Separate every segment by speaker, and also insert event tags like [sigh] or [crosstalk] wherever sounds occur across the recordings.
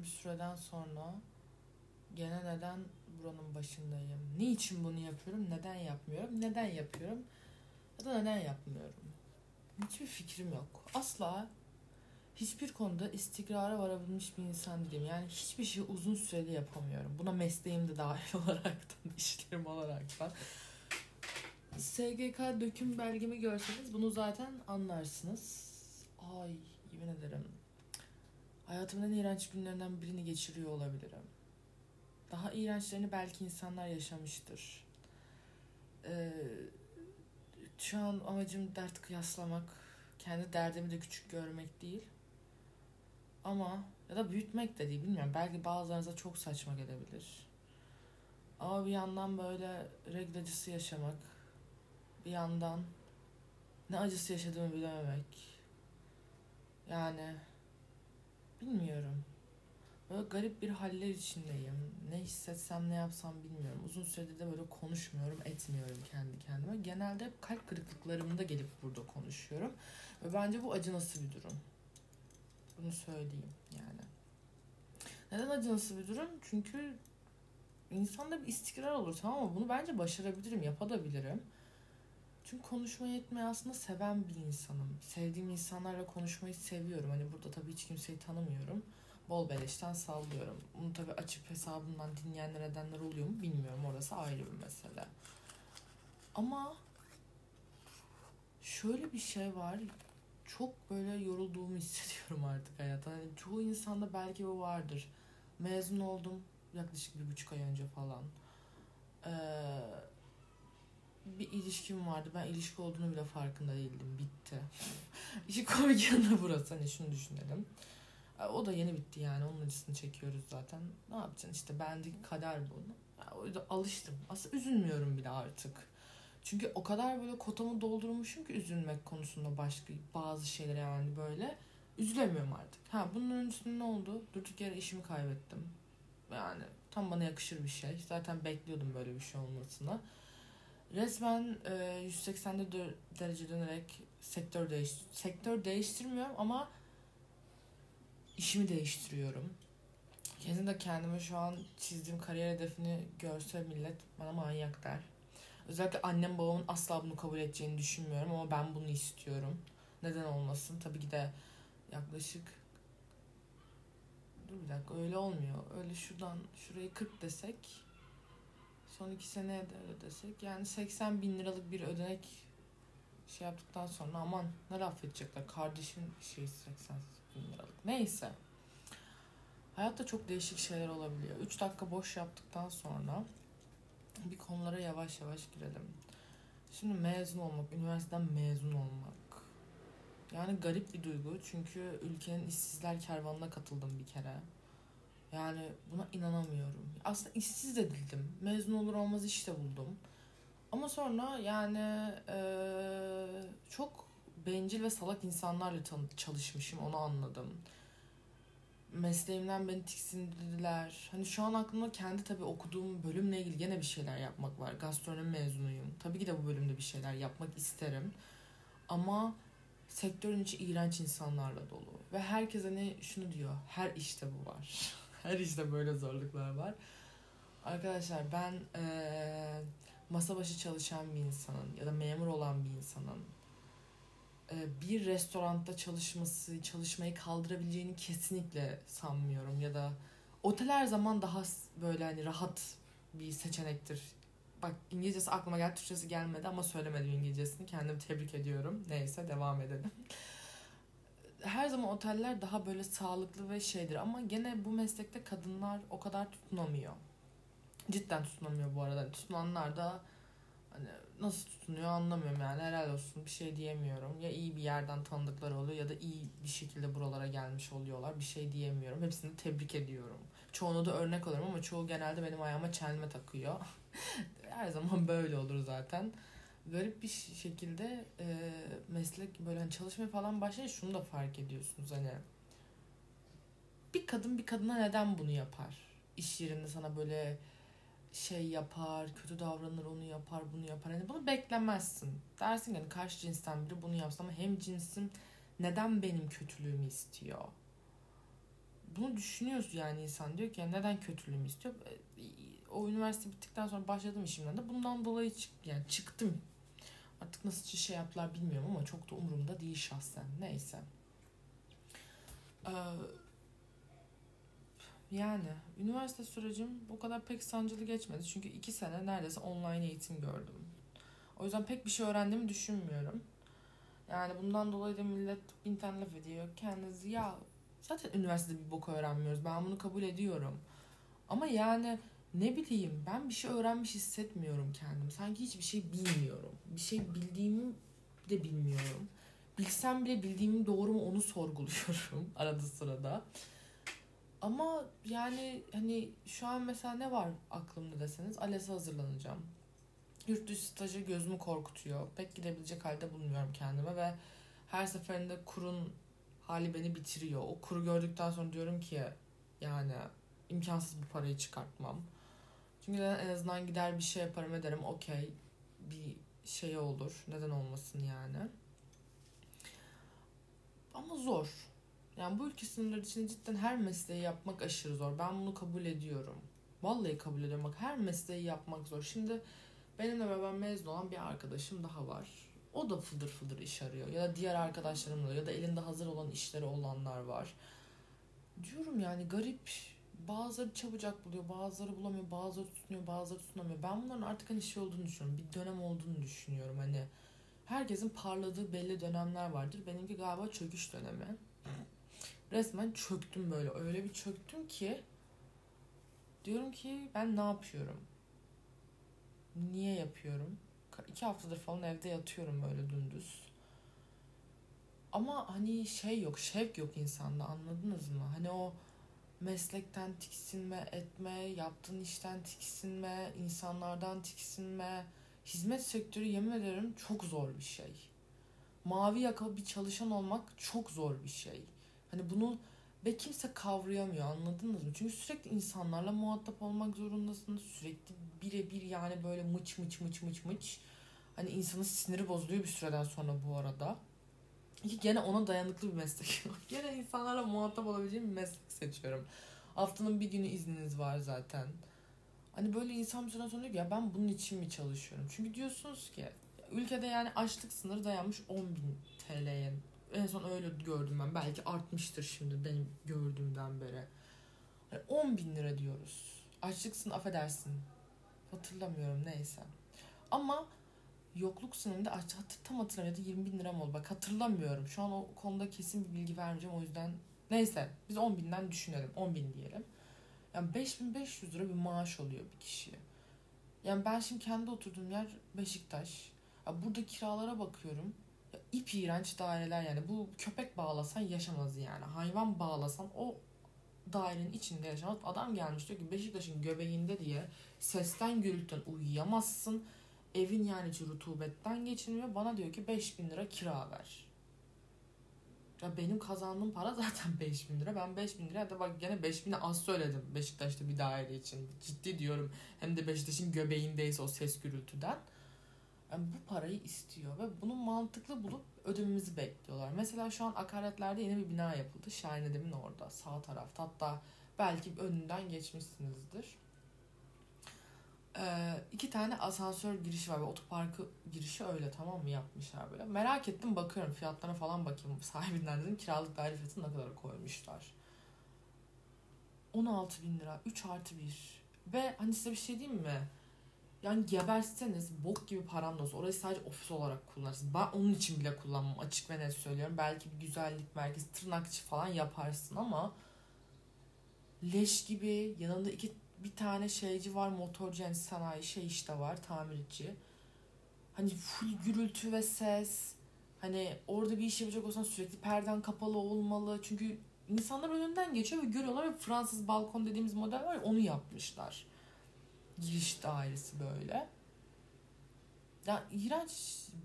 Speaker 1: uzun bir süreden sonra gene neden buranın başındayım? Niçin bunu yapıyorum? Neden yapmıyorum? Neden yapıyorum? Ya da neden yapmıyorum? Hiçbir fikrim yok. Asla hiçbir konuda istikrara varabilmiş bir insan değilim. Yani hiçbir şeyi uzun süreli yapamıyorum. Buna mesleğim de dahil olaraktan, işlerim olaraktan. SGK döküm belgemi görseniz bunu zaten anlarsınız. Ay yemin ederim. Hayatımın en iğrenç günlerinden birini geçiriyor olabilirim. Daha iğrençlerini belki insanlar yaşamıştır. Ee, şu an amacım dert kıyaslamak, kendi derdimi de küçük görmek değil. Ama ya da büyütmek de değil bilmiyorum. Belki bazılarınıza çok saçma gelebilir. Ama bir yandan böyle regl acısı yaşamak, bir yandan ne acısı yaşadığımı bilememek. Yani bilmiyorum. Böyle garip bir haller içindeyim. Ne hissetsem ne yapsam bilmiyorum. Uzun süredir de böyle konuşmuyorum, etmiyorum kendi kendime. Genelde hep kalp kırıklıklarımda gelip burada konuşuyorum. Ve bence bu acınası bir durum. Bunu söyleyeyim yani. Neden acınası bir durum? Çünkü insanda bir istikrar olur tamam mı? Bunu bence başarabilirim, yapabilirim. Çünkü konuşmayı etmeyi aslında seven bir insanım. Sevdiğim insanlarla konuşmayı seviyorum. Hani burada tabii hiç kimseyi tanımıyorum. Bol beleşten sallıyorum. Bunu tabii açıp hesabımdan dinleyenler edenler oluyor mu bilmiyorum. Orası ayrı bir mesele. Ama şöyle bir şey var. Çok böyle yorulduğumu [laughs] hissediyorum artık hayata. Hani çoğu insanda belki bu vardır. Mezun oldum yaklaşık bir buçuk ay önce falan. Ee, bir ilişkim vardı. Ben ilişki olduğunu bile farkında değildim. Bitti. [laughs] İşi komik yanı burası. Hani şunu düşünelim. O da yeni bitti yani. Onun acısını çekiyoruz zaten. Ne yapacaksın işte bendeki kader bu. Yani o yüzden alıştım. Aslında üzülmüyorum bile artık. Çünkü o kadar böyle kotamı doldurmuşum ki üzülmek konusunda başka bazı şeyler yani böyle. Üzülemiyorum artık. Ha bunun öncesinde ne oldu? Durduk yere işimi kaybettim. Yani tam bana yakışır bir şey. Zaten bekliyordum böyle bir şey olmasını. Resmen e, 180 derece dönerek sektör değiş sektör değiştirmiyorum ama işimi değiştiriyorum. Kesinlikle kendime şu an çizdiğim kariyer hedefini görse millet bana manyak der. Özellikle annem babamın asla bunu kabul edeceğini düşünmüyorum ama ben bunu istiyorum. Neden olmasın? Tabii ki de yaklaşık dur bir dakika öyle olmuyor. Öyle şuradan şurayı 40 desek son iki seneye de öyle desek yani 80 bin liralık bir ödenek şey yaptıktan sonra aman ne laf edecekler kardeşin şey 80 bin liralık. Neyse. Hayatta çok değişik şeyler olabiliyor. 3 dakika boş yaptıktan sonra bir konulara yavaş yavaş girelim. Şimdi mezun olmak üniversiteden mezun olmak. Yani garip bir duygu çünkü ülkenin işsizler kervanına katıldım bir kere yani buna inanamıyorum. Aslında işsiz de değildim. Mezun olur olmaz işte buldum. Ama sonra yani e, çok bencil ve salak insanlarla çalışmışım onu anladım. Mesleğimden beni tiksindirdiler. Hani şu an aklımda kendi tabii okuduğum bölümle ilgili gene bir şeyler yapmak var. Gastronomi mezunuyum. Tabii ki de bu bölümde bir şeyler yapmak isterim. Ama sektörün içi iğrenç insanlarla dolu. Ve herkes hani şunu diyor. Her işte bu var. Her işte böyle zorluklar var. Arkadaşlar ben e, masa başı çalışan bir insanın ya da memur olan bir insanın e, bir restoranda çalışması, çalışmayı kaldırabileceğini kesinlikle sanmıyorum. Ya da otel her zaman daha böyle hani rahat bir seçenektir. Bak İngilizcesi aklıma geldi, Türkçesi gelmedi ama söylemedim İngilizcesini. Kendimi tebrik ediyorum. Neyse devam edelim her zaman oteller daha böyle sağlıklı ve şeydir ama gene bu meslekte kadınlar o kadar tutunamıyor. Cidden tutunamıyor bu arada. Tutunanlar da hani nasıl tutunuyor anlamıyorum yani helal olsun bir şey diyemiyorum. Ya iyi bir yerden tanıdıkları oluyor ya da iyi bir şekilde buralara gelmiş oluyorlar. Bir şey diyemiyorum. Hepsini tebrik ediyorum. Çoğunu da örnek alıyorum ama çoğu genelde benim ayağıma çelme takıyor. [laughs] Her zaman böyle olur zaten garip bir şekilde e, meslek böyle hani çalışmaya falan başlayınca şunu da fark ediyorsunuz hani bir kadın bir kadına neden bunu yapar? İş yerinde sana böyle şey yapar, kötü davranır, onu yapar, bunu yapar. Hani bunu beklemezsin. Dersin yani karşı cinsten biri bunu yapsa ama hem cinsim neden benim kötülüğümü istiyor? bunu düşünüyoruz yani insan diyor ki neden kötülüğümü istiyor. O üniversite bittikten sonra başladım işimden de bundan dolayı çık yani çıktım. Artık nasıl şey yaptılar bilmiyorum ama çok da umurumda değil şahsen. Neyse. Ee, yani üniversite sürecim o kadar pek sancılı geçmedi. Çünkü iki sene neredeyse online eğitim gördüm. O yüzden pek bir şey öğrendiğimi düşünmüyorum. Yani bundan dolayı da millet bin tane laf ediyor. Kendinizi ya zaten üniversitede bir bok öğrenmiyoruz. Ben bunu kabul ediyorum. Ama yani ne bileyim ben bir şey öğrenmiş hissetmiyorum kendim. Sanki hiçbir şey bilmiyorum. Bir şey bildiğimi de bilmiyorum. Bilsem bile bildiğimin doğru mu onu sorguluyorum [laughs] arada sırada. Ama yani hani şu an mesela ne var aklımda deseniz ALES'e hazırlanacağım. Yurt dışı stajı gözümü korkutuyor. Pek gidebilecek halde bulmuyorum kendime ve her seferinde kurun hali beni bitiriyor. O kuru gördükten sonra diyorum ki yani imkansız bu parayı çıkartmam. Çünkü en azından gider bir şey yaparım ederim. Okey bir şey olur. Neden olmasın yani. Ama zor. Yani bu ülke sınırları içinde cidden her mesleği yapmak aşırı zor. Ben bunu kabul ediyorum. Vallahi kabul ediyorum. Bak her mesleği yapmak zor. Şimdi benimle beraber mezun olan bir arkadaşım daha var. O da fıdır fıdır iş arıyor. Ya da diğer arkadaşlarım da ya da elinde hazır olan işleri olanlar var. Diyorum yani garip bazıları çabucak buluyor, bazıları bulamıyor, bazıları tutunuyor, bazıları tutunamıyor. Ben bunların artık hani şey olduğunu düşünüyorum. Bir dönem olduğunu düşünüyorum. Hani herkesin parladığı belli dönemler vardır. Benimki galiba çöküş dönemi. Resmen çöktüm böyle. Öyle bir çöktüm ki diyorum ki ben ne yapıyorum? Niye yapıyorum? İki haftadır falan evde yatıyorum böyle dümdüz. Ama hani şey yok, şevk yok insanda anladınız mı? Hani o meslekten tiksinme etme, yaptığın işten tiksinme, insanlardan tiksinme. Hizmet sektörü yemin ederim çok zor bir şey. Mavi yakalı bir çalışan olmak çok zor bir şey. Hani bunu ve kimse kavrayamıyor anladınız mı? Çünkü sürekli insanlarla muhatap olmak zorundasınız. Sürekli birebir yani böyle mıç mıç mıç mıç mıç. Hani insanın siniri bozuluyor bir süreden sonra bu arada. Ki gene ona dayanıklı bir meslek. [laughs] gene insanlarla muhatap olabileceğim bir meslek seçiyorum. Haftanın bir günü izniniz var zaten. Hani böyle insan bir süre sonra diyor ki ya ben bunun için mi çalışıyorum? Çünkü diyorsunuz ki ülkede yani açlık sınırı dayanmış 10 bin TL'ye. En son öyle gördüm ben. Belki artmıştır şimdi benim gördüğümden beri. Yani 10 bin lira diyoruz. Açlık sınırı affedersin. Hatırlamıyorum neyse. Ama yokluk sınırında hatır, tam hatırlamıyorum 20 bin lira mı oldu bak hatırlamıyorum. Şu an o konuda kesin bir bilgi vermeyeceğim o yüzden neyse biz 10 binden düşünelim 10 bin diyelim. Yani 5500 lira bir maaş oluyor bir kişiye. Yani ben şimdi kendi oturduğum yer Beşiktaş. Ya burada kiralara bakıyorum. Ya ip iğrenç daireler yani. Bu köpek bağlasan yaşamaz yani. Hayvan bağlasan o dairenin içinde yaşamaz. Adam gelmiş diyor ki Beşiktaş'ın göbeğinde diye sesten gürültüden uyuyamazsın evin yani içi rutubetten geçiniyor. Bana diyor ki 5000 lira kira ver. Ya benim kazandığım para zaten [laughs] 5000 lira. Ben 5000 lira da bak gene 5000'i az söyledim Beşiktaş'ta bir daire için. Ciddi diyorum. Hem de Beşiktaş'ın göbeğindeyiz o ses gürültüden. Yani bu parayı istiyor ve bunu mantıklı bulup ödememizi bekliyorlar. Mesela şu an akaretlerde yeni bir bina yapıldı. Şahin Edem'in orada sağ tarafta. Hatta belki önünden geçmişsinizdir. Ee, iki tane asansör girişi var ve otoparkı girişi öyle tamam mı yapmışlar böyle. Merak ettim bakıyorum fiyatlarına falan bakayım [laughs] sahibinden dedim kiralık daire fiyatını ne kadar koymuşlar. 16 bin lira 3 artı 1 ve hani size bir şey diyeyim mi? Yani geberseniz bok gibi param olsa orayı sadece ofis olarak kullanırsınız. Ben onun için bile kullanmam açık ve net söylüyorum. Belki bir güzellik merkezi tırnakçı falan yaparsın ama leş gibi yanında iki bir tane şeyci var motorcu yani sanayi şey işte var tamirci. Hani full gürültü ve ses. Hani orada bir iş yapacak olsan sürekli perden kapalı olmalı. Çünkü insanlar önünden geçiyor ve görüyorlar ve Fransız balkon dediğimiz model var ya onu yapmışlar. Giriş dairesi böyle. Ya iğrenç.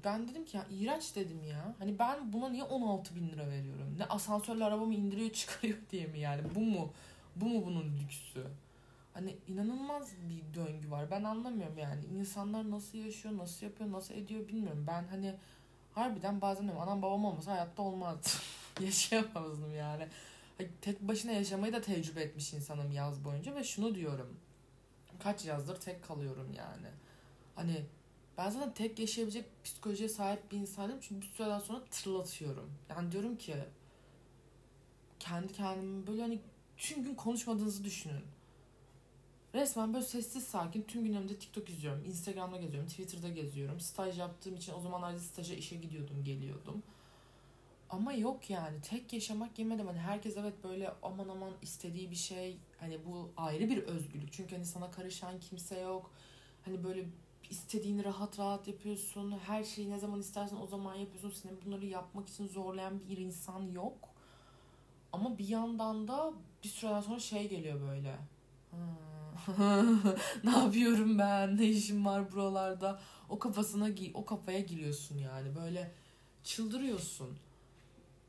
Speaker 1: Ben dedim ki ya iğrenç dedim ya. Hani ben buna niye 16 bin lira veriyorum? Ne asansörle arabamı indiriyor çıkarıyor diye mi yani? Bu mu? Bu mu bunun lüksü? Hani inanılmaz bir döngü var. Ben anlamıyorum yani. İnsanlar nasıl yaşıyor, nasıl yapıyor, nasıl ediyor bilmiyorum. Ben hani harbiden bazen diyorum anam babam olmasa hayatta olmazdı. [laughs] Yaşayamazdım yani. Tek başına yaşamayı da tecrübe etmiş insanım yaz boyunca ve şunu diyorum. Kaç yazdır tek kalıyorum yani. Hani ben zaten tek yaşayabilecek psikolojiye sahip bir insanım çünkü bir süreden sonra tırlatıyorum. Yani diyorum ki kendi kendime böyle hani tüm gün konuşmadığınızı düşünün. Resmen böyle sessiz sakin tüm gün önümde TikTok izliyorum. Instagram'da geziyorum. Twitter'da geziyorum. Staj yaptığım için o zamanlarda staja işe gidiyordum geliyordum. Ama yok yani tek yaşamak yemedim. Hani herkes evet böyle aman aman istediği bir şey. Hani bu ayrı bir özgürlük. Çünkü hani sana karışan kimse yok. Hani böyle istediğini rahat rahat yapıyorsun. Her şeyi ne zaman istersen o zaman yapıyorsun. Seni bunları yapmak için zorlayan bir insan yok. Ama bir yandan da bir süreden sonra şey geliyor böyle. [laughs] ne yapıyorum ben? Ne işim var buralarda? O kafasına o kafaya giriyorsun yani. Böyle çıldırıyorsun.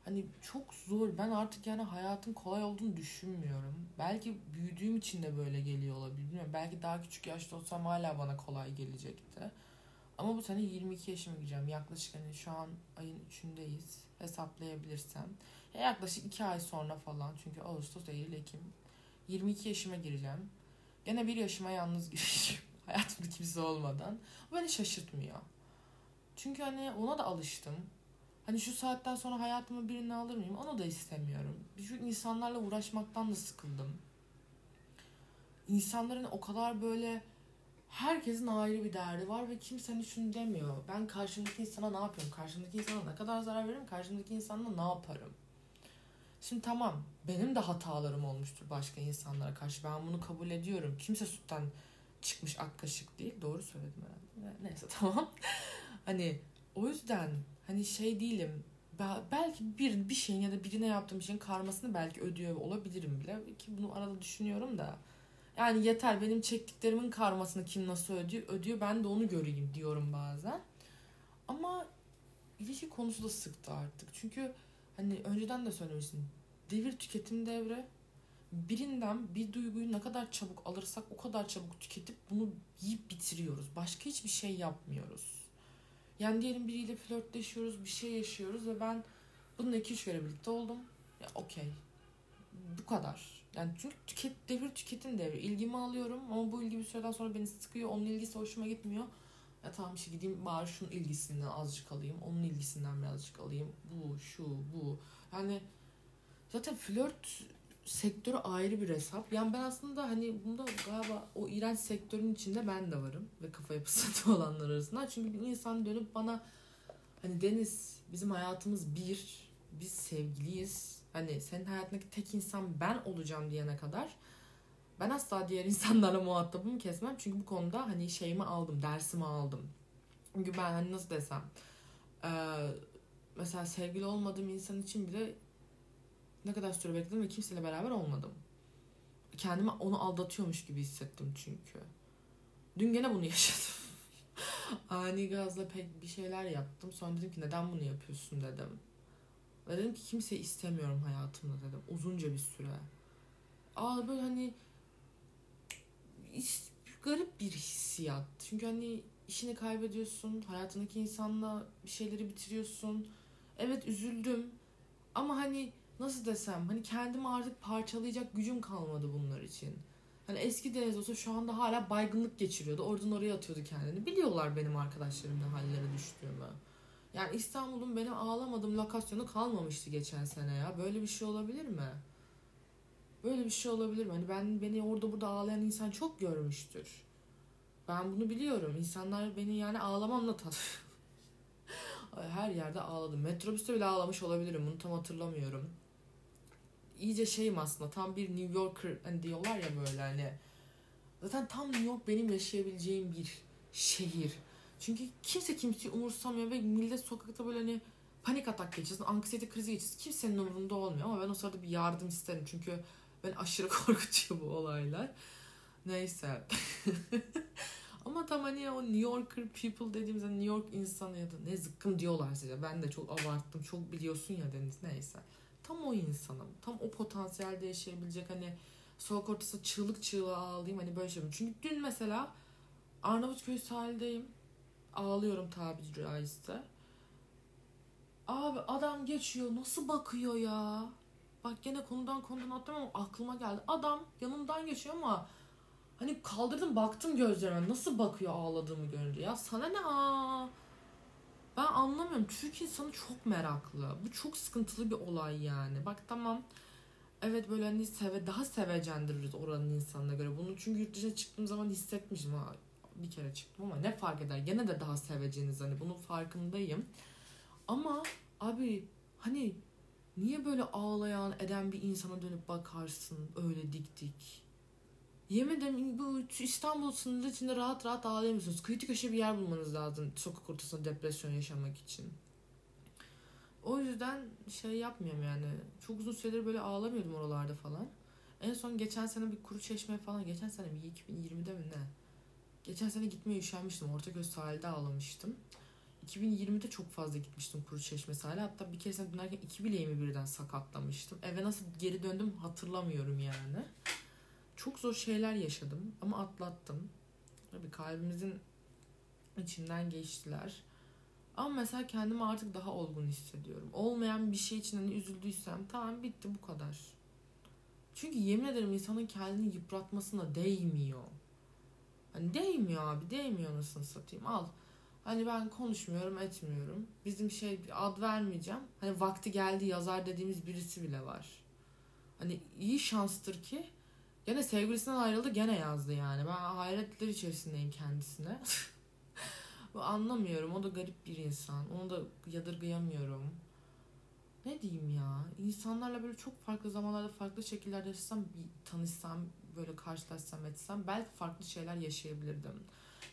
Speaker 1: Hani çok zor. Ben artık yani hayatın kolay olduğunu düşünmüyorum. Belki büyüdüğüm için de böyle geliyor olabilir. Belki daha küçük yaşta olsam hala bana kolay gelecekti. Ama bu sene 22 yaşıma gireceğim. Yaklaşık hani şu an ayın 3'ündeyiz. Hesaplayabilirsem. Ya yaklaşık 2 ay sonra falan. Çünkü Ağustos, Eylül, Ekim. 22 yaşıma gireceğim. Gene bir yaşıma yalnız gireceğim. [laughs] Hayatımda kimse olmadan. Bu beni şaşırtmıyor. Çünkü hani ona da alıştım. Hani şu saatten sonra hayatıma birini alır mıyım? Onu da istemiyorum. Şu insanlarla uğraşmaktan da sıkıldım. İnsanların o kadar böyle herkesin ayrı bir derdi var ve kimsenin şunu demiyor. Ben karşımdaki insana ne yapıyorum? Karşımdaki insana ne kadar zarar veririm? Karşımdaki insanla ne yaparım? Şimdi tamam benim de hatalarım olmuştur başka insanlara karşı. Ben bunu kabul ediyorum. Kimse sütten çıkmış ak kaşık değil. Doğru söyledim herhalde. Neyse [laughs] tamam. hani o yüzden hani şey değilim. Belki bir, bir şeyin ya da birine yaptığım şeyin karmasını belki ödüyor olabilirim bile. Ki bunu arada düşünüyorum da. Yani yeter benim çektiklerimin karmasını kim nasıl ödüyor, ödüyor ben de onu göreyim diyorum bazen. Ama ilişki konusu da sıktı artık. Çünkü hani önceden de söylemiştim. Devir tüketim devre. Birinden bir duyguyu ne kadar çabuk alırsak o kadar çabuk tüketip bunu yiyip bitiriyoruz. Başka hiçbir şey yapmıyoruz. Yani diyelim biriyle flörtleşiyoruz, bir şey yaşıyoruz ve ben bununla iki üç kere birlikte oldum. Ya okey. Bu kadar. Yani çünkü tüket, devir tüketim devri. İlgimi alıyorum ama bu ilgi bir süreden sonra beni sıkıyor. Onun ilgisi hoşuma gitmiyor. Ya tamam işte gideyim bari şunun ilgisinden azıcık alayım. Onun ilgisinden birazcık alayım. Bu, şu, bu. Yani zaten flört sektörü ayrı bir hesap. Yani ben aslında hani bunda galiba o iğrenç sektörün içinde ben de varım. Ve kafa yapısı [laughs] olanlar arasında. Çünkü bir insan dönüp bana hani Deniz bizim hayatımız bir. Biz sevgiliyiz. Hani senin hayatındaki tek insan ben olacağım diyene kadar ben asla diğer insanlarla [laughs] muhatabımı kesmem. Çünkü bu konuda hani şeyimi aldım, dersimi aldım. Çünkü ben hani nasıl desem e, mesela sevgili olmadığım insan için bile ne kadar süre bekledim ve kimseyle beraber olmadım. Kendimi onu aldatıyormuş gibi hissettim çünkü. Dün gene bunu [laughs] yaşadım. Ani gazla pek bir şeyler yaptım. Sonra dedim ki neden bunu yapıyorsun dedim. Ve dedim ki kimseyi istemiyorum hayatımda dedim. Uzunca bir süre. Aa böyle hani garip bir hissiyat. Çünkü hani işini kaybediyorsun. Hayatındaki insanla bir şeyleri bitiriyorsun. Evet üzüldüm. Ama hani nasıl desem hani kendimi artık parçalayacak gücüm kalmadı bunlar için. Hani eski Deniz olsa şu anda hala baygınlık geçiriyordu. Oradan oraya atıyordu kendini. Biliyorlar benim arkadaşlarım ne hallere düştüğümü. Yani İstanbul'un benim ağlamadığım lokasyonu kalmamıştı geçen sene ya. Böyle bir şey olabilir mi? Böyle bir şey olabilir mi? Hani ben beni orada burada ağlayan insan çok görmüştür. Ben bunu biliyorum. İnsanlar beni yani ağlamamla tanıyor. [laughs] Her yerde ağladım. Metrobüste bile ağlamış olabilirim. Bunu tam hatırlamıyorum. İyice şeyim aslında. Tam bir New Yorker hani diyorlar ya böyle hani. Zaten tam New York benim yaşayabileceğim bir şehir. Çünkü kimse kimseyi umursamıyor ve millet sokakta böyle hani panik atak geçirsin, anksiyete krizi geçirsin. Kimsenin umurunda olmuyor ama ben o sırada bir yardım isterim. Çünkü ben aşırı [laughs] korkutuyor bu olaylar. Neyse. [laughs] Ama tam hani o New Yorker people dediğimizde New York insanı ya da ne zıkkım diyorlar size. Ben de çok abarttım. Çok biliyorsun ya Deniz. Neyse. Tam o insanım. Tam o potansiyelde yaşayabilecek hani sokak ortası çığlık çığlığa ağlayayım hani böyle şey. Çünkü dün mesela Arnavutköy sahildeyim. Ağlıyorum tabiri caizse. Abi adam geçiyor nasıl bakıyor ya? Bak gene konudan konudan atlamam ama aklıma geldi. Adam yanımdan geçiyor ama hani kaldırdım baktım gözlerine nasıl bakıyor ağladığımı görünce. Ya sana ne aa? Ben anlamıyorum. Türk insanı çok meraklı. Bu çok sıkıntılı bir olay yani. Bak tamam. Evet böyle hani seve, daha sevecendiririz oranın insanına göre. Bunu çünkü yurt dışına çıktığım zaman hissetmişim. Ha, bir kere çıktım ama ne fark eder? Gene de daha seveceniz hani bunun farkındayım. Ama abi hani niye böyle ağlayan eden bir insana dönüp bakarsın öyle dik dik? Yemedim bu İstanbul sınırı içinde rahat rahat ağlayamıyorsunuz. Kıyı köşe bir yer bulmanız lazım sokak ortasında depresyon yaşamak için. O yüzden şey yapmıyorum yani. Çok uzun süredir böyle ağlamıyordum oralarda falan. En son geçen sene bir kuru çeşme falan. Geçen sene mi? 2020'de mi ne? Geçen sene gitmeye üşenmiştim. Ortaköy sahilde ağlamıştım. 2020'de çok fazla gitmiştim kuru çeşme sahile. Hatta bir keresinde dönerken iki bileğimi birden sakatlamıştım. Eve nasıl geri döndüm hatırlamıyorum yani. Çok zor şeyler yaşadım ama atlattım. Tabii kalbimizin içinden geçtiler. Ama mesela kendimi artık daha olgun hissediyorum. Olmayan bir şey için hani üzüldüysem tamam bitti bu kadar. Çünkü yemin ederim insanın kendini yıpratmasına değmiyor. Hani değmiyor abi değmiyor nasıl satayım al. Hani ben konuşmuyorum etmiyorum. Bizim şey ad vermeyeceğim. Hani vakti geldi yazar dediğimiz birisi bile var. Hani iyi şanstır ki gene sevgilisinden ayrıldı gene yazdı yani. Ben hayretler içerisindeyim kendisine. [laughs] Anlamıyorum. O da garip bir insan. Onu da yadırgayamıyorum. Ne diyeyim ya? İnsanlarla böyle çok farklı zamanlarda farklı şekillerde yaşasam, tanışsam, böyle karşılaşsam etsem belki farklı şeyler yaşayabilirdim.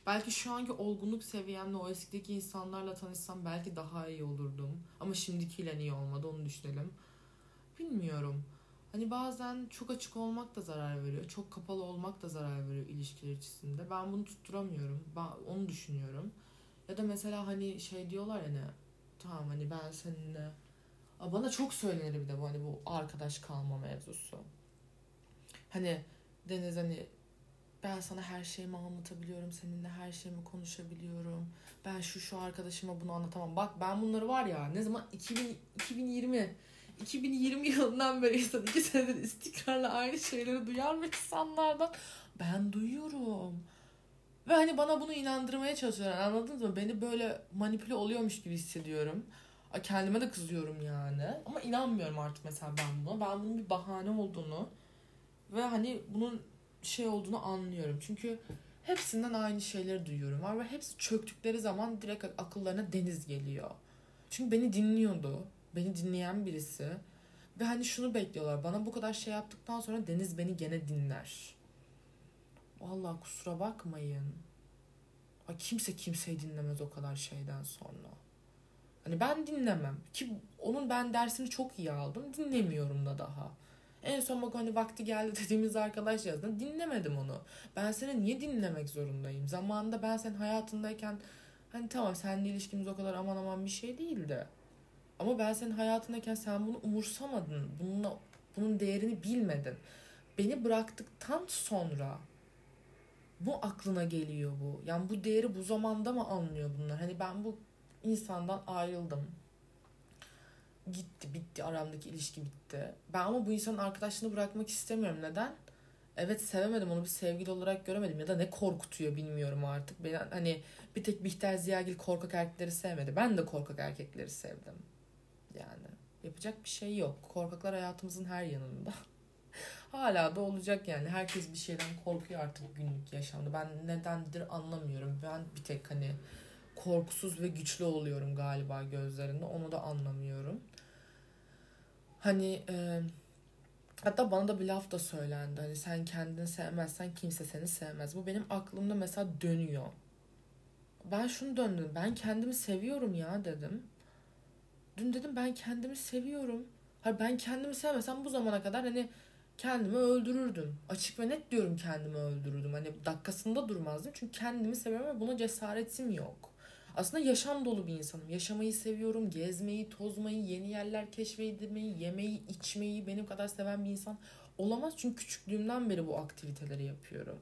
Speaker 1: Belki şu anki olgunluk seviyemle o eskideki insanlarla tanışsam belki daha iyi olurdum. Ama şimdikiyle niye olmadı onu düşünelim. Bilmiyorum. Hani bazen çok açık olmak da zarar veriyor. Çok kapalı olmak da zarar veriyor ilişkiler içerisinde. Ben bunu tutturamıyorum. Ben onu düşünüyorum. Ya da mesela hani şey diyorlar ya ne tamam hani ben seninle bana çok söylenir bir de bu hani bu arkadaş kalma mevzusu. Hani Deniz hani ben sana her şeyimi anlatabiliyorum. Seninle her şeyimi konuşabiliyorum. Ben şu şu arkadaşıma bunu anlatamam. Bak ben bunları var ya ne zaman 2000, 2020 2020 yılından beri insan iki senedir istikrarla aynı şeyleri duyar mı insanlardan? Ben duyuyorum. Ve hani bana bunu inandırmaya çalışıyorlar anladınız mı? Beni böyle manipüle oluyormuş gibi hissediyorum. Kendime de kızıyorum yani. Ama inanmıyorum artık mesela ben buna. Ben bunun bir bahane olduğunu ve hani bunun şey olduğunu anlıyorum. Çünkü hepsinden aynı şeyleri duyuyorum var ve hepsi çöktükleri zaman direkt akıllarına deniz geliyor. Çünkü beni dinliyordu. Beni dinleyen birisi. Ve hani şunu bekliyorlar. Bana bu kadar şey yaptıktan sonra Deniz beni gene dinler. Vallahi kusura bakmayın. Ay kimse kimseyi dinlemez o kadar şeyden sonra. Hani ben dinlemem. Ki onun ben dersini çok iyi aldım. Dinlemiyorum da daha. En son bak hani vakti geldi [laughs] dediğimiz arkadaş yazdı. Dinlemedim onu. Ben seni niye dinlemek zorundayım? Zamanında ben senin hayatındayken hani tamam seninle ilişkimiz o kadar aman aman bir şey değildi. Ama ben senin hayatındayken sen bunu umursamadın. Bununla, bunun değerini bilmedin. Beni bıraktıktan sonra bu aklına geliyor bu. Yani bu değeri bu zamanda mı anlıyor bunlar? Hani ben bu insandan ayrıldım. Gitti, bitti. Aramdaki ilişki bitti. Ben ama bu insanın arkadaşlığını bırakmak istemiyorum. Neden? Evet sevemedim onu bir sevgili olarak göremedim ya da ne korkutuyor bilmiyorum artık. Ben hani bir tek Bihter Ziyagil korkak erkekleri sevmedi. Ben de korkak erkekleri sevdim. Yani yapacak bir şey yok. Korkaklar hayatımızın her yanında. [laughs] Hala da olacak yani. Herkes bir şeyden korkuyor artık günlük yaşamda. Ben nedendir anlamıyorum. Ben bir tek hani korkusuz ve güçlü oluyorum galiba gözlerinde. Onu da anlamıyorum. Hani e, hatta bana da bir laf da söylendi. Hani sen kendini sevmezsen kimse seni sevmez. Bu benim aklımda mesela dönüyor. Ben şunu döndüm. Ben kendimi seviyorum ya dedim. Dün dedim ben kendimi seviyorum. Hayır ben kendimi sevmesem bu zamana kadar hani kendimi öldürürdüm. Açık ve net diyorum kendimi öldürürdüm. Hani dakikasında durmazdım. Çünkü kendimi seviyorum ve buna cesaretim yok. Aslında yaşam dolu bir insanım. Yaşamayı seviyorum. Gezmeyi, tozmayı, yeni yerler keşfetmeyi, yemeyi, içmeyi benim kadar seven bir insan olamaz. Çünkü küçüklüğümden beri bu aktiviteleri yapıyorum.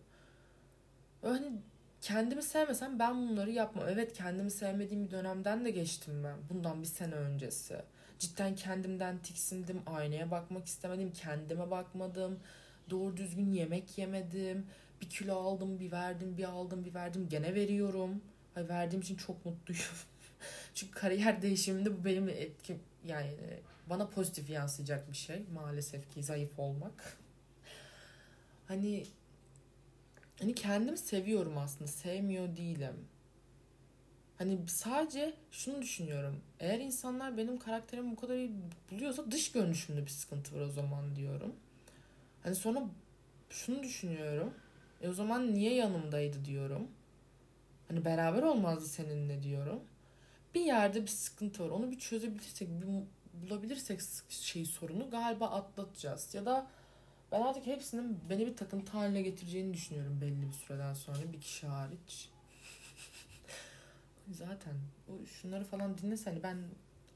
Speaker 1: Hani kendimi sevmesem ben bunları yapmam. Evet kendimi sevmediğim bir dönemden de geçtim ben. Bundan bir sene öncesi. cidden kendimden tiksindim. Aynaya bakmak istemedim. Kendime bakmadım. Doğru düzgün yemek yemedim. Bir kilo aldım, bir verdim, bir aldım, bir verdim. Gene veriyorum. Ay verdiğim için çok mutluyum. [laughs] Çünkü kariyer değişiminde bu benim etkim yani bana pozitif yansıyacak bir şey maalesef ki zayıf olmak. Hani hani kendimi seviyorum aslında. Sevmiyor değilim. Hani sadece şunu düşünüyorum. Eğer insanlar benim karakterimi bu kadar iyi buluyorsa dış görünüşümde bir sıkıntı var o zaman diyorum. Hani sonra şunu düşünüyorum. E o zaman niye yanımdaydı diyorum. Hani beraber olmazdı seninle diyorum. Bir yerde bir sıkıntı var. Onu bir çözebilirsek, bir bulabilirsek şey sorunu galiba atlatacağız. Ya da ben artık hepsinin beni bir takıntı haline getireceğini düşünüyorum belli bir süreden sonra bir kişi hariç. [laughs] Zaten o şunları falan dinlese hani ben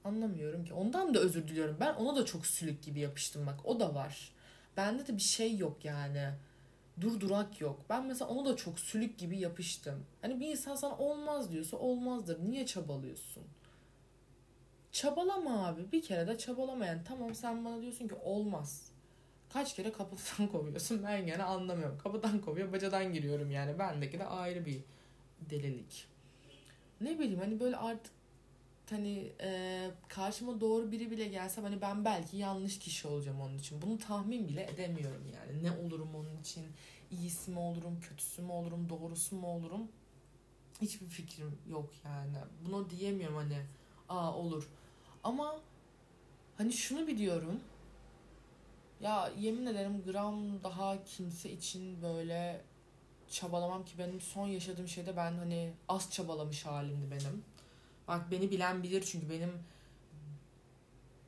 Speaker 1: anlamıyorum ki. Ondan da özür diliyorum. Ben ona da çok sülük gibi yapıştım bak. O da var. Bende de bir şey yok yani. Durdurak yok. Ben mesela ona da çok sülük gibi yapıştım. Hani bir insan sana olmaz diyorsa olmazdır. Niye çabalıyorsun? Çabalama abi. Bir kere de çabalama yani. Tamam sen bana diyorsun ki olmaz. Kaç kere kapıdan [laughs] kovuyorsun ben gene anlamıyorum. Kapıdan kovuyor bacadan giriyorum yani. Bendeki de ayrı bir delilik. Ne bileyim hani böyle artık hani e, karşıma doğru biri bile gelse hani ben belki yanlış kişi olacağım onun için. Bunu tahmin bile edemiyorum yani. Ne olurum onun için? İyisi mi olurum, kötüsü mü olurum, doğrusu mu olurum? Hiçbir fikrim yok yani. Bunu diyemiyorum hani. Aa olur. Ama hani şunu biliyorum. Ya yemin ederim gram daha kimse için böyle çabalamam ki benim son yaşadığım şeyde ben hani az çabalamış halimdi benim. Bak beni bilen bilir çünkü benim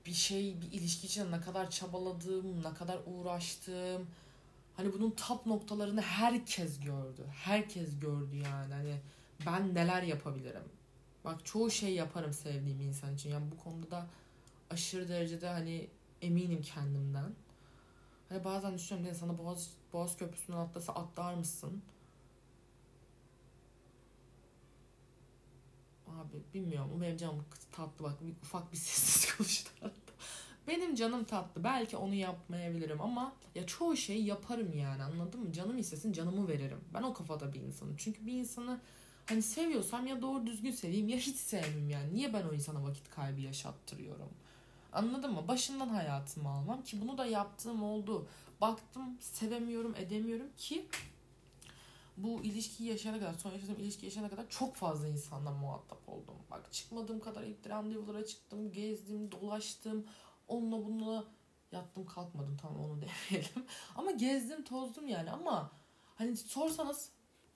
Speaker 1: bir şey bir ilişki için ne kadar çabaladığım, ne kadar uğraştığım. Hani bunun tap noktalarını herkes gördü. Herkes gördü yani. Hani ben neler yapabilirim. Bak çoğu şey yaparım sevdiğim insan için. Yani bu konuda da aşırı derecede hani eminim kendimden. Hani bazen düşünüyorum diye sana Boğaz, Boğaz Köprüsü'nden atlasa atlar mısın? Abi bilmiyorum. Benim canım tatlı bak. Bir, ufak bir sessiz [laughs] konuştu. benim canım tatlı. Belki onu yapmayabilirim ama ya çoğu şeyi yaparım yani anladın mı? Canım istesin canımı veririm. Ben o kafada bir insanım. Çünkü bir insanı hani seviyorsam ya doğru düzgün seveyim ya hiç sevmeyeyim yani. Niye ben o insana vakit kaybı yaşattırıyorum? Anladın mı? Başından hayatımı almam ki bunu da yaptığım oldu. Baktım sevemiyorum edemiyorum ki bu ilişkiyi yaşayana kadar, son yaşadığım ilişki yaşayana kadar çok fazla insanla muhatap oldum. Bak çıkmadığım kadar ilk randevulara çıktım, gezdim, dolaştım. Onunla bununla yattım kalkmadım tamam onu [laughs] demeyelim. ama gezdim tozdum yani ama hani sorsanız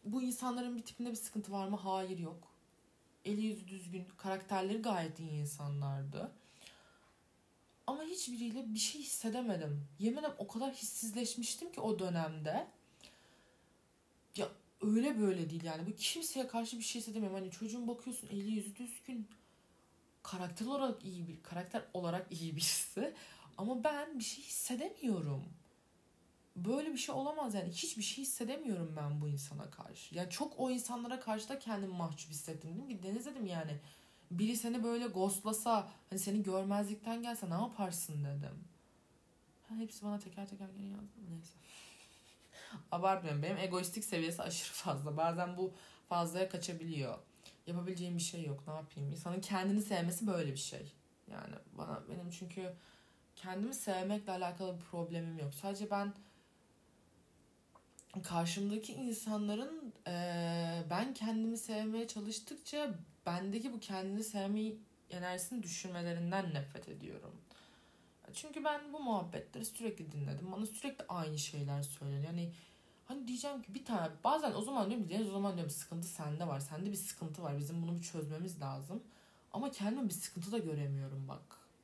Speaker 1: bu insanların bir tipinde bir sıkıntı var mı? Hayır yok. Eli yüzü düzgün, karakterleri gayet iyi insanlardı. Ama hiçbiriyle bir şey hissedemedim. Yemin ederim o kadar hissizleşmiştim ki o dönemde. Ya öyle böyle değil yani. Bu kimseye karşı bir şey hissedemiyorum. Hani çocuğun bakıyorsun eli yüzü düzgün. Karakter olarak iyi bir karakter olarak iyi birisi. Ama ben bir şey hissedemiyorum. Böyle bir şey olamaz yani. Hiçbir şey hissedemiyorum ben bu insana karşı. Yani çok o insanlara karşı da kendimi mahcup hissettim. Dedim ki Deniz dedim yani biri seni böyle ghostlasa hani seni görmezlikten gelse ne yaparsın dedim. Ha, hepsi bana teker teker gene yazdı. Neyse. Abartmıyorum. Benim egoistik seviyesi aşırı fazla. Bazen bu fazlaya kaçabiliyor. Yapabileceğim bir şey yok. Ne yapayım? İnsanın kendini sevmesi böyle bir şey. Yani bana benim çünkü kendimi sevmekle alakalı bir problemim yok. Sadece ben karşımdaki insanların e, ben kendimi sevmeye çalıştıkça bendeki bu kendini sevmeyi enerjisini düşürmelerinden nefret ediyorum. Çünkü ben bu muhabbetleri sürekli dinledim. Bana sürekli aynı şeyler söyleniyor. Yani hani diyeceğim ki bir tane bazen o zaman diyorum Deniz o zaman diyorum sıkıntı sende var. Sende bir sıkıntı var. Bizim bunu bir çözmemiz lazım. Ama kendime bir sıkıntı da göremiyorum bak.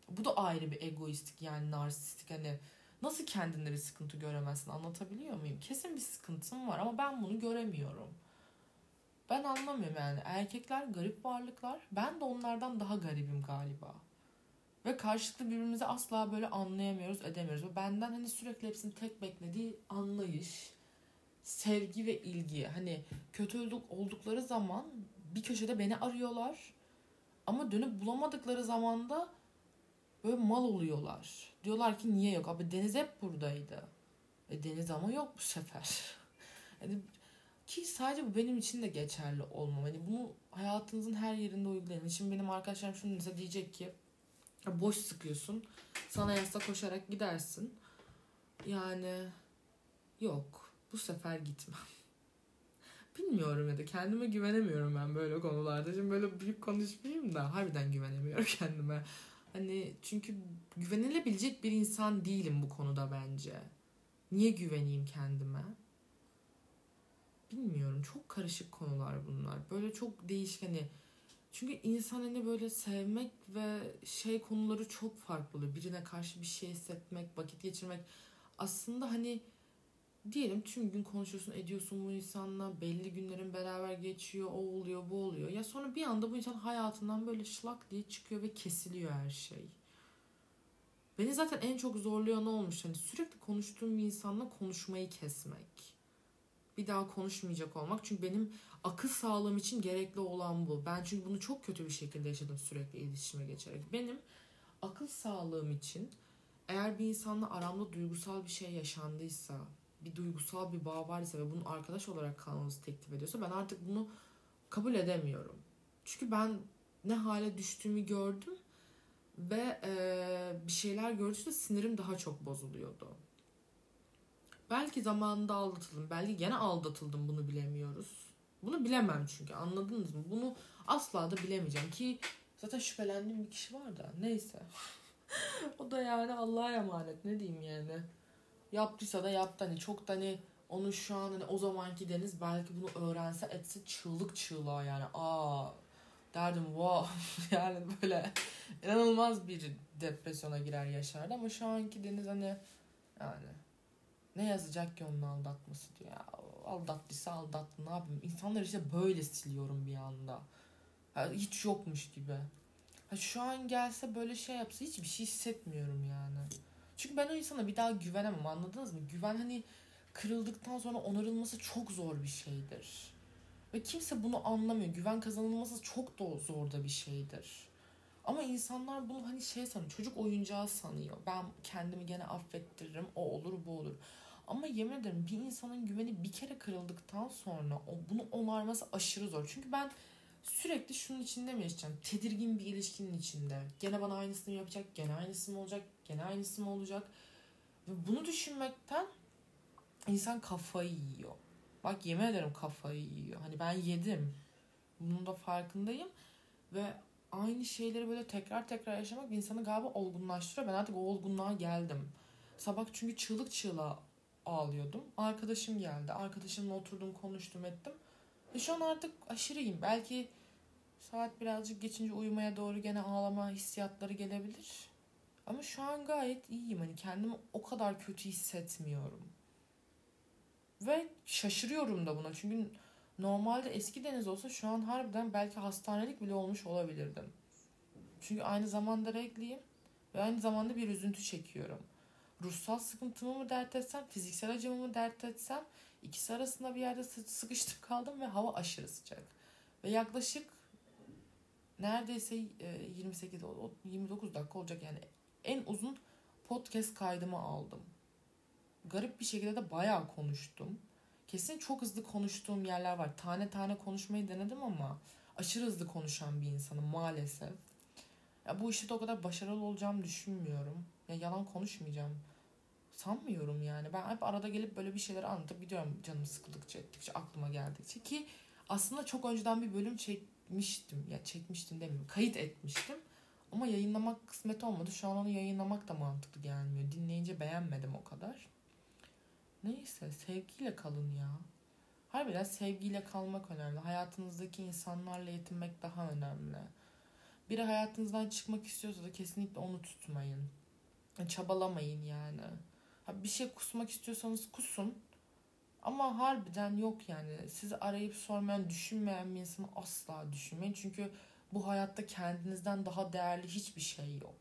Speaker 1: Bu da ayrı bir egoistik yani narsistik hani nasıl kendinde bir sıkıntı göremezsin anlatabiliyor muyum? Kesin bir sıkıntım var ama ben bunu göremiyorum. Ben anlamıyorum yani. Erkekler garip varlıklar. Ben de onlardan daha garibim galiba. Ve karşılıklı birbirimizi asla böyle anlayamıyoruz, edemiyoruz. Ve benden hani sürekli hepsinin tek beklediği anlayış, sevgi ve ilgi. Hani kötü oldukları zaman bir köşede beni arıyorlar. Ama dönüp bulamadıkları zaman da böyle mal oluyorlar. Diyorlar ki niye yok? Abi Deniz hep buradaydı. E, Deniz ama yok bu sefer. yani [laughs] ki sadece bu benim için de geçerli olmam. Hani bunu hayatınızın her yerinde uygulayın. Şimdi benim arkadaşlarım şunu diyecek ki boş sıkıyorsun. Sana yasa koşarak gidersin. Yani yok. Bu sefer gitmem. [laughs] Bilmiyorum ya da kendime güvenemiyorum ben böyle konularda. Şimdi böyle büyük konuşmayayım da harbiden güvenemiyorum [laughs] kendime. Hani çünkü güvenilebilecek bir insan değilim bu konuda bence. Niye güveneyim kendime? Bilmiyorum. Çok karışık konular bunlar. Böyle çok değişik hani çünkü insan hani böyle sevmek ve şey konuları çok farklı. Birine karşı bir şey hissetmek, vakit geçirmek. Aslında hani diyelim tüm gün konuşuyorsun, ediyorsun bu insanla. Belli günlerin beraber geçiyor, o oluyor, bu oluyor. Ya sonra bir anda bu insan hayatından böyle şlak diye çıkıyor ve kesiliyor her şey. Beni zaten en çok zorlayan olmuş? Hani sürekli konuştuğum bir insanla konuşmayı kesmek. Bir daha konuşmayacak olmak. Çünkü benim akıl sağlığım için gerekli olan bu. Ben çünkü bunu çok kötü bir şekilde yaşadım sürekli iletişime geçerek. Benim akıl sağlığım için eğer bir insanla aramda duygusal bir şey yaşandıysa, bir duygusal bir bağ varsa ve bunun arkadaş olarak kalmamızı teklif ediyorsa ben artık bunu kabul edemiyorum. Çünkü ben ne hale düştüğümü gördüm ve e, bir şeyler gördükçe sinirim daha çok bozuluyordu. Belki zamanında aldatıldım. Belki gene aldatıldım bunu bilemiyoruz. Bunu bilemem çünkü anladınız mı? Bunu asla da bilemeyeceğim ki zaten şüphelendiğim bir kişi var da neyse. [laughs] o da yani Allah'a emanet ne diyeyim yani. Yaptıysa da yaptı hani çok da hani onun şu an hani o zamanki Deniz belki bunu öğrense etse çığlık çığlığa yani aa derdim wow [laughs] yani böyle inanılmaz bir depresyona girer yaşardı ama şu anki Deniz hani yani ne yazacak ki onun aldatması diyor ya. Aldattıysa aldattı ne yapayım? İnsanlar işte böyle siliyorum bir anda. Yani hiç yokmuş gibi. Ha şu an gelse böyle şey yapsa hiçbir şey hissetmiyorum yani. Çünkü ben o insana bir daha güvenemem anladınız mı? Güven hani kırıldıktan sonra onarılması çok zor bir şeydir. Ve kimse bunu anlamıyor. Güven kazanılması çok da zor da bir şeydir. Ama insanlar bunu hani şey sanıyor çocuk oyuncağı sanıyor. Ben kendimi gene affettiririm o olur bu olur ama yemin ederim bir insanın güveni bir kere kırıldıktan sonra o bunu onarması aşırı zor. Çünkü ben sürekli şunun içinde mi yaşayacağım? Tedirgin bir ilişkinin içinde. Gene bana aynısını yapacak, gene aynısı mı olacak, gene aynısı mı olacak? Ve bunu düşünmekten insan kafayı yiyor. Bak yemin ederim kafayı yiyor. Hani ben yedim. Bunun da farkındayım. Ve aynı şeyleri böyle tekrar tekrar yaşamak insanı galiba olgunlaştırıyor. Ben artık o olgunluğa geldim. Sabah çünkü çığlık çığlığa ağlıyordum. Arkadaşım geldi. Arkadaşımla oturdum, konuştum, ettim. Ve şu an artık aşırıyım. Belki saat birazcık geçince uyumaya doğru gene ağlama hissiyatları gelebilir. Ama şu an gayet iyiyim. Hani kendimi o kadar kötü hissetmiyorum. Ve şaşırıyorum da buna. Çünkü normalde eski deniz olsa şu an harbiden belki hastanelik bile olmuş olabilirdim. Çünkü aynı zamanda regliyim ve aynı zamanda bir üzüntü çekiyorum ruhsal sıkıntımı mı dert etsem, fiziksel acımı mı dert etsem ikisi arasında bir yerde sıkıştım kaldım ve hava aşırı sıcak. Ve yaklaşık neredeyse 28 e, 29 dakika olacak yani en uzun podcast kaydımı aldım. Garip bir şekilde de bayağı konuştum. Kesin çok hızlı konuştuğum yerler var. Tane tane konuşmayı denedim ama aşırı hızlı konuşan bir insanım maalesef. Ya bu işte o kadar başarılı olacağımı düşünmüyorum. Ya yalan konuşmayacağım. Sanmıyorum yani. Ben hep arada gelip böyle bir şeyler anlatıp gidiyorum canım sıkıldıkça ettikçe aklıma geldikçe ki aslında çok önceden bir bölüm çekmiştim. Ya çekmiştim demeyeyim. Kayıt etmiştim. Ama yayınlamak kısmet olmadı. Şu an onu yayınlamak da mantıklı gelmiyor. Dinleyince beğenmedim o kadar. Neyse sevgiyle kalın ya. Harbiden sevgiyle kalmak önemli. Hayatınızdaki insanlarla yetinmek daha önemli. Biri hayatınızdan çıkmak istiyorsa da kesinlikle onu tutmayın. Çabalamayın yani. Bir şey kusmak istiyorsanız kusun. Ama harbiden yok yani. Sizi arayıp sormayan, düşünmeyen bir insanı asla düşünmeyin. Çünkü bu hayatta kendinizden daha değerli hiçbir şey yok.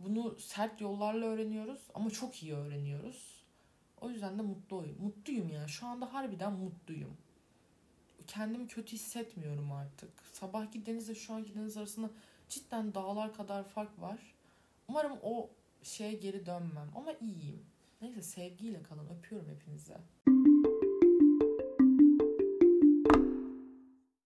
Speaker 1: Bunu sert yollarla öğreniyoruz ama çok iyi öğreniyoruz. O yüzden de mutluyum. Mutluyum yani. Şu anda harbiden mutluyum. Kendimi kötü hissetmiyorum artık. Sabahki denizle şu anki deniz arasında cidden dağlar kadar fark var. Umarım o şeye geri dönmem ama iyiyim. Neyse sevgiyle kalın. Öpüyorum hepinize.